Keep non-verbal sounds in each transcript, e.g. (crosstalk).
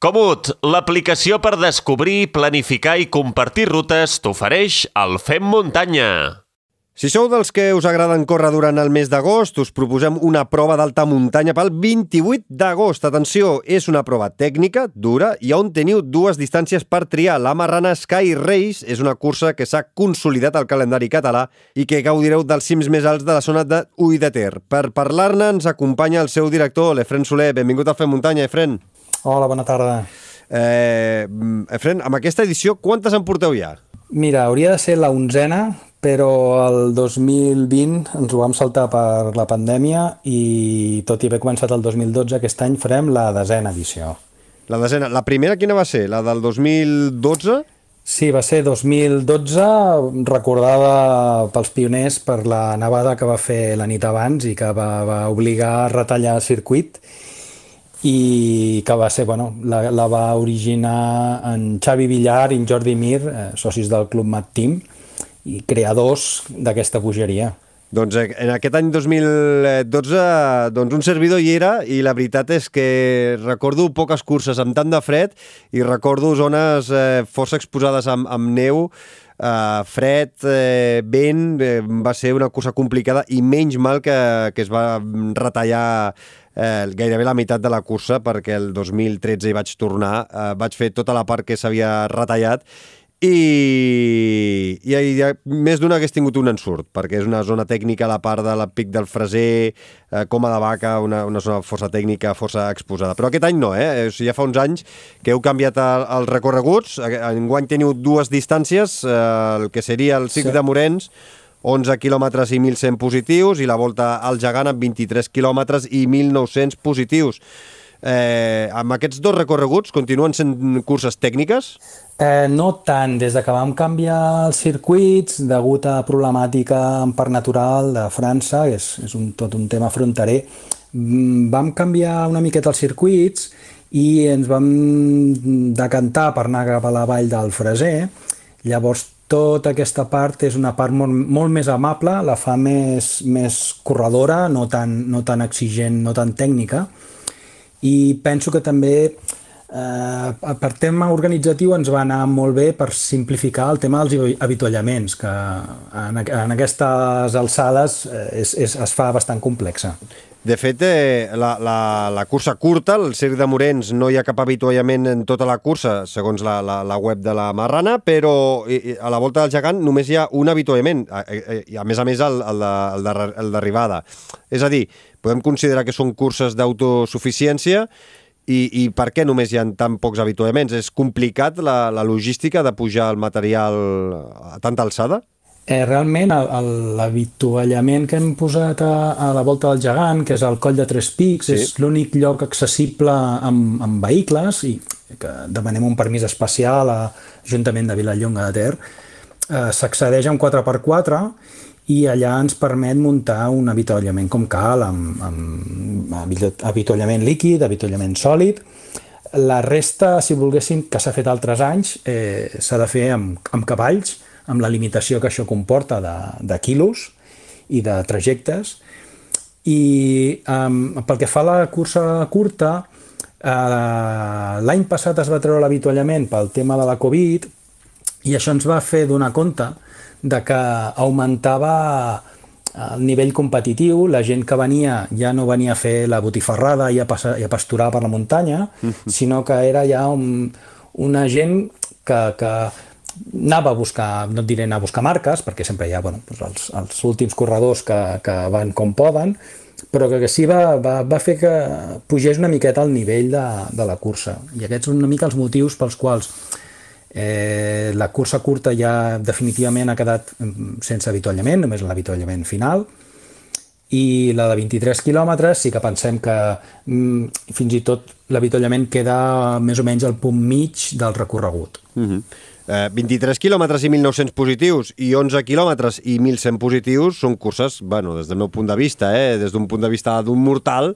Comut, l'aplicació per descobrir, planificar i compartir rutes t'ofereix el Fem Muntanya. Si sou dels que us agraden córrer durant el mes d'agost, us proposem una prova d'alta muntanya pel 28 d'agost. Atenció, és una prova tècnica, dura, i on teniu dues distàncies per triar. La Marrana Sky Race és una cursa que s'ha consolidat al calendari català i que gaudireu dels cims més alts de la zona de Ui de Ter. Per parlar-ne ens acompanya el seu director, l'Efren Soler. Benvingut al Fem Muntanya, Efren. Hola, bona tarda. Eh, Efren, amb aquesta edició, quantes en porteu ja? Mira, hauria de ser la onzena, però el 2020 ens ho vam saltar per la pandèmia i tot i haver començat el 2012, aquest any farem la desena edició. La desena. La primera quina va ser? La del 2012? Sí, va ser 2012, recordada pels pioners per la nevada que va fer la nit abans i que va, va obligar a retallar el circuit i que va ser, bueno, la, la va originar en Xavi Villar i en Jordi Mir, eh, socis del Club Mat Team, i creadors d'aquesta bogeria. Doncs eh, en aquest any 2012 doncs un servidor hi era i la veritat és que recordo poques curses amb tant de fred i recordo zones eh, força exposades amb, amb neu, eh, fred, eh, vent, eh, va ser una cursa complicada i menys mal que, que es va retallar eh, gairebé la meitat de la cursa perquè el 2013 hi vaig tornar, eh, vaig fer tota la part que s'havia retallat i, i, i més d'una hagués tingut un ensurt, perquè és una zona tècnica a la part de la pic del Freser, eh, Coma de Vaca, una, una zona força tècnica, força exposada. Però aquest any no, eh? O sigui, ja fa uns anys que heu canviat el, els recorreguts, enguany teniu dues distàncies, eh, el que seria el Cic sí. de Morens, 11 quilòmetres i 1.100 positius, i la volta al Gegant amb 23 quilòmetres i 1.900 positius. Eh, amb aquests dos recorreguts continuen sent curses tècniques? Eh, no tant, des de que vam canviar els circuits, degut a problemàtica en parc natural de França, és, és un, tot un tema fronterer, mm, vam canviar una miqueta els circuits i ens vam decantar per anar cap a la vall del Freser. Llavors, tota aquesta part és una part molt, molt més amable, la fa més, més corredora, no tan, no tan exigent, no tan tècnica, i penso que també eh, per tema organitzatiu ens va anar molt bé per simplificar el tema dels avituallaments, que en, en aquestes alçades eh, és, és, es fa bastant complexa. De fet, eh, la, la, la cursa curta, el Circ de Morens, no hi ha cap avituallament en tota la cursa, segons la, la, la web de la Marrana, però a la volta del gegant només hi ha un avituallament, i a més a més el, el d'arribada. És a dir, podem considerar que són curses d'autosuficiència i, i per què només hi ha tan pocs avituallaments? És complicat la, la logística de pujar el material a tanta alçada? Eh, realment, l'avituallament que hem posat a, a la volta del gegant, que és el coll de Tres Pics, sí. és l'únic lloc accessible amb, amb vehicles i que demanem un permís especial a l'Ajuntament de Vilallonga de Ter. Eh, S'accedeix amb 4x4 i allà ens permet muntar un avituallament com cal, amb, amb avituallament líquid, avituallament sòlid. La resta, si volguéssim, que s'ha fet altres anys, eh, s'ha de fer amb, amb cavalls, amb la limitació que això comporta de, de quilos i de trajectes. I um, pel que fa a la cursa curta, uh, l'any passat es va treure l'avituallament pel tema de la Covid i això ens va fer donar compte de que augmentava el nivell competitiu, la gent que venia ja no venia a fer la botifarrada i a, passar, i a pasturar per la muntanya, mhm. -huh. sinó que era ja un, una gent que, que anava a buscar, no et diré anar a buscar marques, perquè sempre hi ha bueno, doncs els, els últims corredors que, que van com poden, però que, sí va, va, va fer que pugés una miqueta el nivell de, de la cursa. I aquests són una mica els motius pels quals Eh, la cursa curta ja definitivament ha quedat mm, sense avituallament, només l'avituallament final, i la de 23 quilòmetres sí que pensem que mm, fins i tot l'avituallament queda més o menys al punt mig del recorregut. Mm -hmm. eh, 23 quilòmetres i 1.900 positius i 11 quilòmetres i 1.100 positius són curses, bueno, des del meu punt de vista, eh, des d'un punt de vista d'un mortal,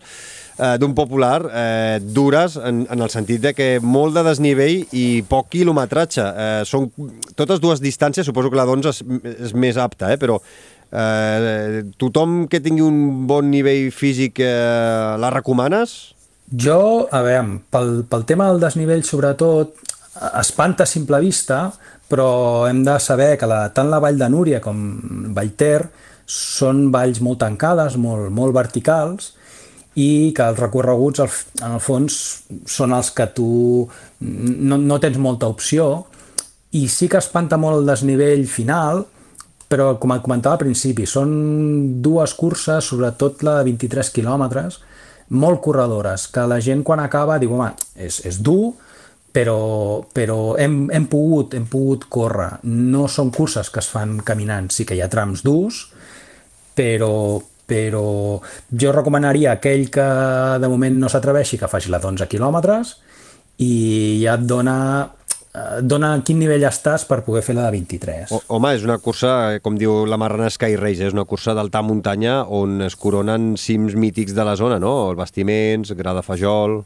eh, d'un popular eh, dures en, en el sentit de que molt de desnivell i poc quilometratge. Eh, són totes dues distàncies, suposo que la d'11 és, és més apta, eh, però eh, tothom que tingui un bon nivell físic eh, la recomanes? Jo, a veure, pel, pel tema del desnivell, sobretot, espanta a simple vista, però hem de saber que la, tant la vall de Núria com Vallter són valls molt tancades, molt, molt verticals, i que els recorreguts, en el fons, són els que tu no, no tens molta opció, i sí que espanta molt el desnivell final, però com comentava al principi, són dues curses, sobretot la de 23 quilòmetres, molt corredores, que la gent quan acaba diu, home, és, és dur, però, però hem, hem, pogut, hem pogut córrer. No són curses que es fan caminant, sí que hi ha trams durs, però, però jo recomanaria aquell que de moment no s'atreveixi que faci la d'11 quilòmetres i ja et dona et dona quin nivell estàs per poder fer la de 23. O, home, és una cursa, eh, com diu la Marrana Sky Race, és una cursa d'alta muntanya on es coronen cims mítics de la zona, no? El Bastiments, Gra de Fajol...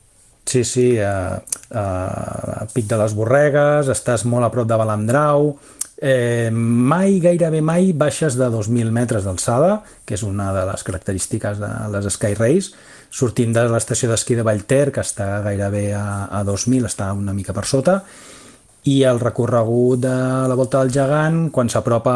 Sí, sí, a, a, a Pic de les Borregues, estàs molt a prop de Balandrau, eh, mai, gairebé mai, baixes de 2.000 metres d'alçada, que és una de les característiques de les Sky Race, sortint de l'estació d'esquí de Vallter, que està gairebé a, a 2.000, està una mica per sota, i el recorregut de la Volta del Gegant, quan s'apropa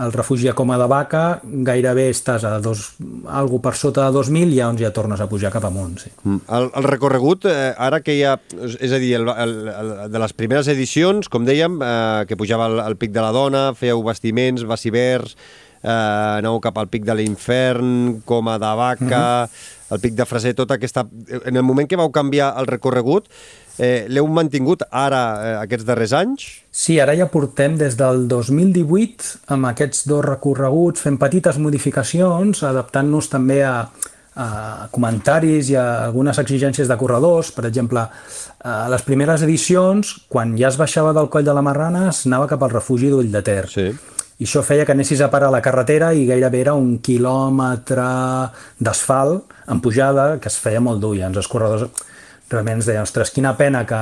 el refugi a Coma de Vaca, gairebé estàs a dos, algo per sota de 2.000 i llavors ja tornes a pujar cap amunt. Sí. Mm. El, el recorregut, eh, ara que hi ha, és a dir, el, el, el, de les primeres edicions, com dèiem, eh, que pujava al, al Pic de la Dona, fèieu bastiments, bacibers, eh, aneu cap al Pic de l'Infern, Coma de Vaca, uh mhm. -huh. el Pic de Freser, tota aquesta... En el moment que vau canviar el recorregut, Eh, L'heu mantingut ara, eh, aquests darrers anys? Sí, ara ja portem des del 2018 amb aquests dos recorreguts, fent petites modificacions, adaptant-nos també a, a comentaris i a algunes exigències de corredors. Per exemple, a les primeres edicions, quan ja es baixava del coll de la Marrana, es anava cap al refugi d'Ull de Ter. Sí. I això feia que anessis a parar a la carretera i gairebé era un quilòmetre d'asfalt en pujada, que es feia molt dur, i ens els corredors realment ens deia, ostres, quina pena que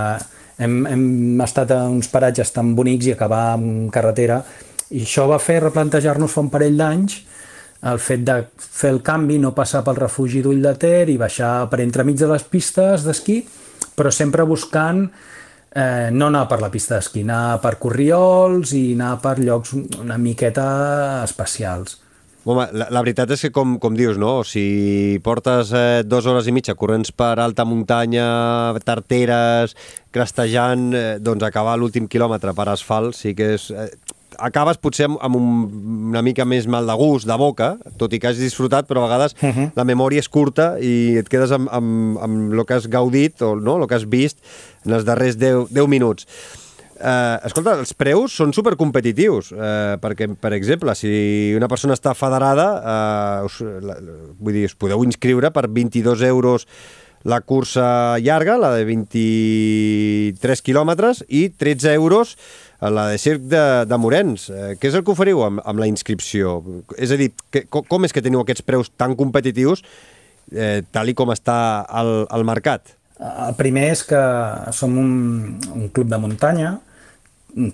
hem, hem estat a uns paratges tan bonics i acabar en carretera. I això va fer replantejar-nos fa un parell d'anys el fet de fer el canvi, no passar pel refugi d'Ull de Ter i baixar per entremig de les pistes d'esquí, però sempre buscant eh, no anar per la pista d'esquí, anar per corriols i anar per llocs una miqueta especials. Home, la, la veritat és que, com, com dius, no? si portes eh, dues hores i mitja corrents per alta muntanya, tarteres, crestejant, eh, doncs acabar l'últim quilòmetre per asfalt sí que és... Eh, acabes potser amb, amb un, una mica més mal de gust, de boca, tot i que has disfrutat, però a vegades uh -huh. la memòria és curta i et quedes amb, amb, amb el que has gaudit o no, el que has vist en els darrers 10, 10 minuts. Eh, escolta, els preus són supercompetitius, eh, perquè, per exemple, si una persona està federada, eh, us, la, vull dir, us podeu inscriure per 22 euros la cursa llarga, la de 23 quilòmetres, i 13 euros la de Circ de, de Morens. Eh, què és el que oferiu amb, amb la inscripció? És a dir, que, com és que teniu aquests preus tan competitius eh, tal i com està el, el mercat? El primer és que som un, un club de muntanya,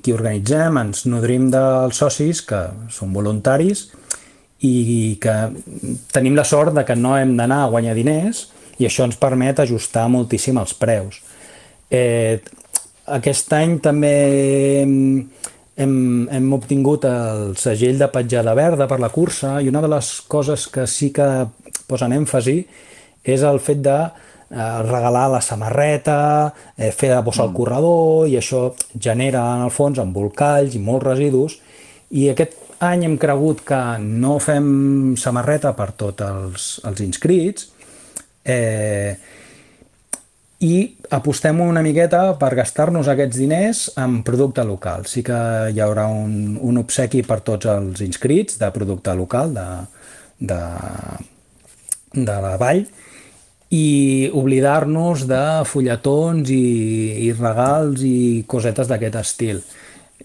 qui organitzem, ens nodrim dels socis, que són voluntaris, i que tenim la sort de que no hem d'anar a guanyar diners i això ens permet ajustar moltíssim els preus. Eh, aquest any també hem, hem, hem obtingut el segell de petjada verda per la cursa i una de les coses que sí que posen èmfasi és el fet de eh, regalar la samarreta, eh, fer de bossa al mm. corredor, i això genera, en el fons, embolcalls i molts residus. I aquest any hem cregut que no fem samarreta per tots els, els inscrits, eh, i apostem una miqueta per gastar-nos aquests diners en producte local. Sí que hi haurà un, un obsequi per tots els inscrits de producte local de, de, de la vall i oblidar-nos de fulletons i, i regals i cosetes d'aquest estil.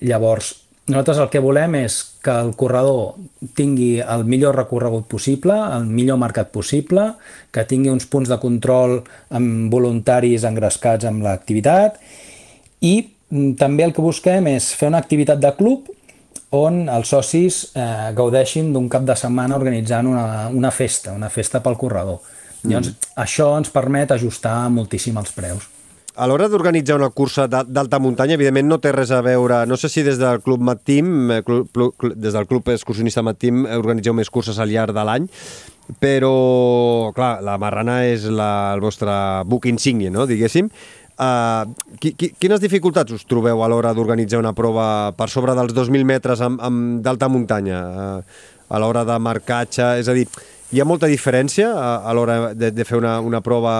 Llavors, nosaltres el que volem és que el corredor tingui el millor recorregut possible, el millor mercat possible, que tingui uns punts de control amb voluntaris engrescats amb l'activitat i mm, també el que busquem és fer una activitat de club on els socis eh, gaudeixin d'un cap de setmana organitzant una, una festa, una festa pel corredor Llavors, això ens permet ajustar moltíssim els preus. A l'hora d'organitzar una cursa d'al- d'alta muntanya, evidentment no té res a veure, no sé si des del Club Mat Team, eh, des del Club Excursionista Mat Team eh, organitzeu més curses al llarg de l'any, però, clar, la Marrana és la, el vostre buc insígnia, no?, diguéssim. Uh, qui, qui, quines dificultats us trobeu a l'hora d'organitzar una prova per sobre dels 2.000 metres d'alta muntanya? Uh, a l'hora de marcatge, és a dir, hi ha molta diferència a, a l'hora de, de fer una, una prova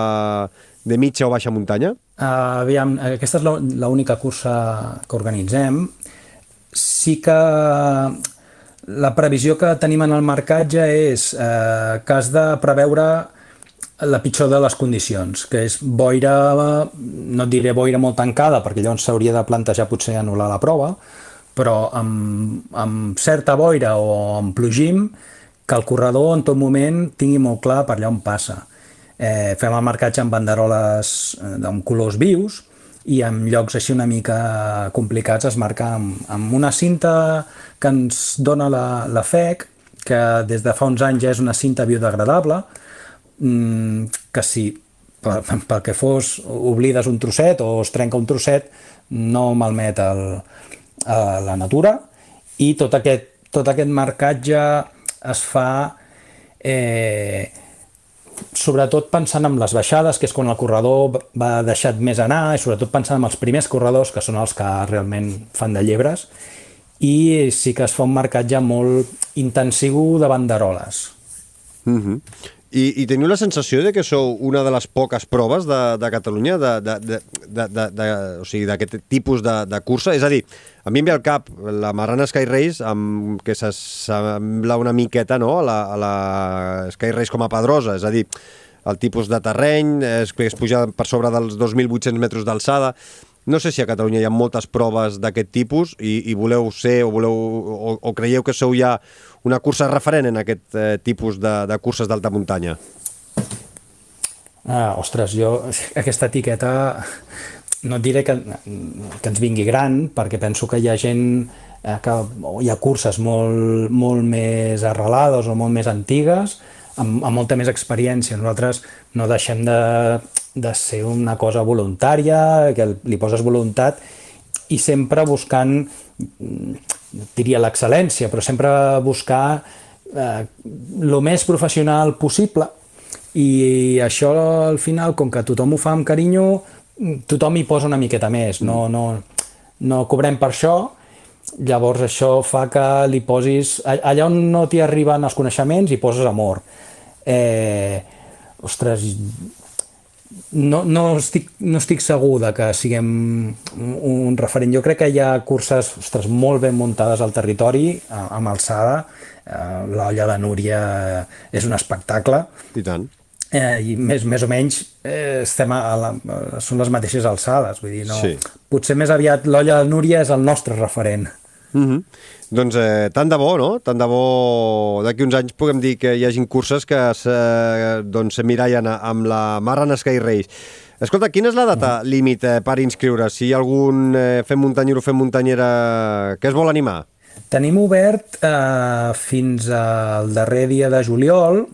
de mitja o baixa muntanya? Uh, aviam, aquesta és l'única cursa que organitzem. Sí que la previsió que tenim en el marcatge és eh, que has de preveure la pitjor de les condicions, que és boira, no et diré boira molt tancada, perquè llavors s'hauria de plantejar potser anul·lar la prova, però amb, amb certa boira o amb plogim, que el corredor en tot moment tingui molt clar per allà on passa. Eh, fem el marcatge amb banderoles eh, amb colors vius i en llocs així una mica complicats es marca amb, amb una cinta que ens dona la, la FEC, que des de fa uns anys ja és una cinta biodegradable, mm, que si pel, pel que fos oblides un trosset o es trenca un trosset no malmet el, a la natura i tot aquest, tot aquest marcatge es fa eh, sobretot pensant en les baixades, que és quan el corredor va deixat més anar, i sobretot pensant en els primers corredors, que són els que realment fan de llebres, i sí que es fa un marcatge molt intensiu de banderoles. Uh -huh. I, I teniu la sensació de que sou una de les poques proves de, de Catalunya de, o sigui, d'aquest tipus de, de cursa? És a dir, a mi em ve al cap la Marrana Sky Race, amb, que s'assembla una miqueta no? a, la, a la Sky Race com a Pedrosa, és a dir, el tipus de terreny, que es puja per sobre dels 2.800 metres d'alçada. No sé si a Catalunya hi ha moltes proves d'aquest tipus i, i voleu ser o, voleu, o, o creieu que sou ja una cursa referent en aquest eh, tipus de, de curses d'alta muntanya. Ah, ostres, jo aquesta etiqueta no et diré que, que ens vingui gran, perquè penso que hi ha gent eh, que hi ha curses molt, molt més arrelades o molt més antigues, amb, amb molta més experiència. Nosaltres no deixem de, de ser una cosa voluntària, que li poses voluntat i sempre buscant, mm, diria l'excel·lència, però sempre buscar eh, més professional possible i això al final, com que tothom ho fa amb carinyo, tothom hi posa una miqueta més, no, no, no cobrem per això, llavors això fa que li posis... Allà on no t'hi arriben els coneixements hi poses amor. Eh, ostres, no, no, estic, no estic segur de que siguem un referent. Jo crec que hi ha curses ostres, molt ben muntades al territori, amb alçada. L'olla de Núria és un espectacle. I tant. Eh, I més, més o menys eh, estem a la, són les mateixes alçades. Vull dir, no, Sí. Potser més aviat l'olla de Núria és el nostre referent. Mm -hmm. Doncs eh, tant de bo, no? Tant de bo d'aquí uns anys puguem dir que hi hagin curses que se, doncs, s'emmirallen amb la Marran Sky Race. Escolta, quina és la data límit eh, per inscriure? Si algun eh, fem muntanyero o fem muntanyera que es vol animar? Tenim obert eh, fins al darrer dia de juliol,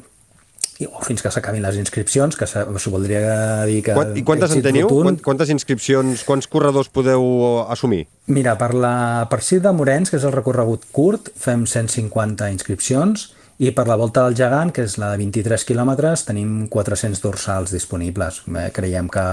o fins que s'acabin les inscripcions, que se- això voldria dir que... Quant, I quantes en teniu? rotund. Quant, quantes inscripcions, quants corredors podeu assumir? Mira, per, la, per Cir de Morens, que és el recorregut curt, fem 150 inscripcions i per la Volta del Gegant, que és la de 23 quilòmetres, tenim 400 dorsals disponibles. Eh, creiem que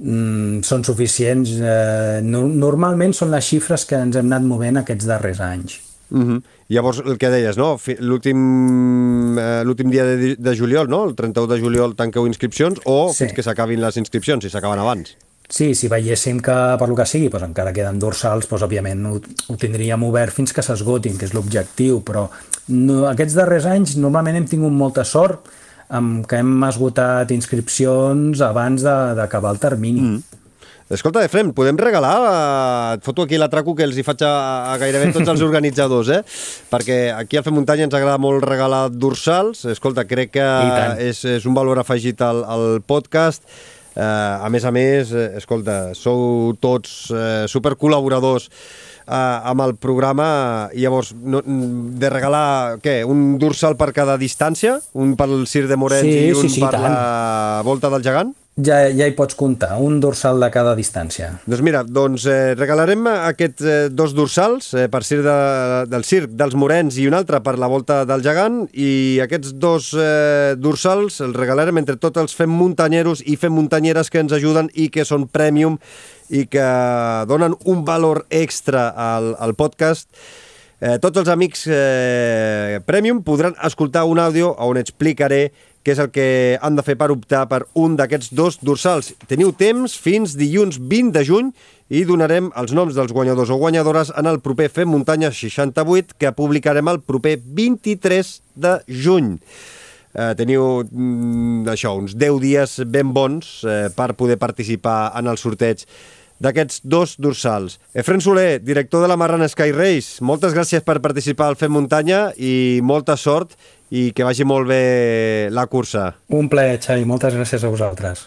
mm, són suficients. Eh, no, normalment són les xifres que ens hem anat movent aquests darrers anys. Mm -hmm. Llavors, el que deies, no? L'últim eh, l'últim dia de, de juliol, no? El 31 de juliol tanqueu inscripcions o Sí. fins que s'acabin les inscripcions, si s'acaben abans. Sí, si veiéssim que per lo que sigui doncs encara queden dorsals, doncs òbviament ho, ho tindríem obert fins que s'esgotin, que és l'objectiu, però no, aquests darrers anys normalment hem tingut molta sort amb que hem esgotat inscripcions abans de- d'acabar el termini. Mm. Escolta, Efrem, podem regalar... Et foto aquí l'atraco que els hi faig a, a gairebé tots els (laughs) organitzadors, eh? Perquè aquí al Fem Muntanya ens agrada molt regalar dorsals. Escolta, crec que és, és un valor afegit al, al podcast. Eh, a més a més, eh, escolta, sou tots eh, supercol·laboradors eh, amb el programa, i llavors, no, de regalar, què, un dorsal per cada distància? Un pel Cir de Morens Sí, i un sí, sí, per tant. la Volta del Gegant? Ja, ja hi pots comptar, un dorsal de cada distància. Doncs mira, doncs eh, regalarem aquests eh, dos dorsals eh, per Circ de, del Circ dels Morens i un altre per la Volta del Gegant i aquests dos eh, dorsals els regalarem entre tots els fem muntanyeros i fem muntanyeres que ens ajuden i que són premium i que donen un valor extra al, al podcast. Eh, tots els amics eh, Premium podran escoltar un àudio on explicaré què és el que han de fer per optar per un d'aquests dos dorsals. Teniu temps fins dilluns 20 de juny i donarem els noms dels guanyadors o guanyadores en el proper Fem Muntanya 68 que publicarem el proper 23 de juny. Eh, teniu mm, això, uns 10 dies ben bons eh, per poder participar en el sorteig d'aquests dos dorsals. Efren Soler, director de la Marrana Sky Race, moltes gràcies per participar al Fem Muntanya i molta sort i que vagi molt bé la cursa. Un plaer, Xavi, moltes gràcies a vosaltres.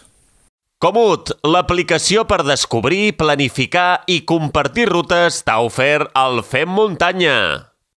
Comut, l'aplicació per descobrir, planificar i compartir rutes t'ha ofert el Fem Muntanya.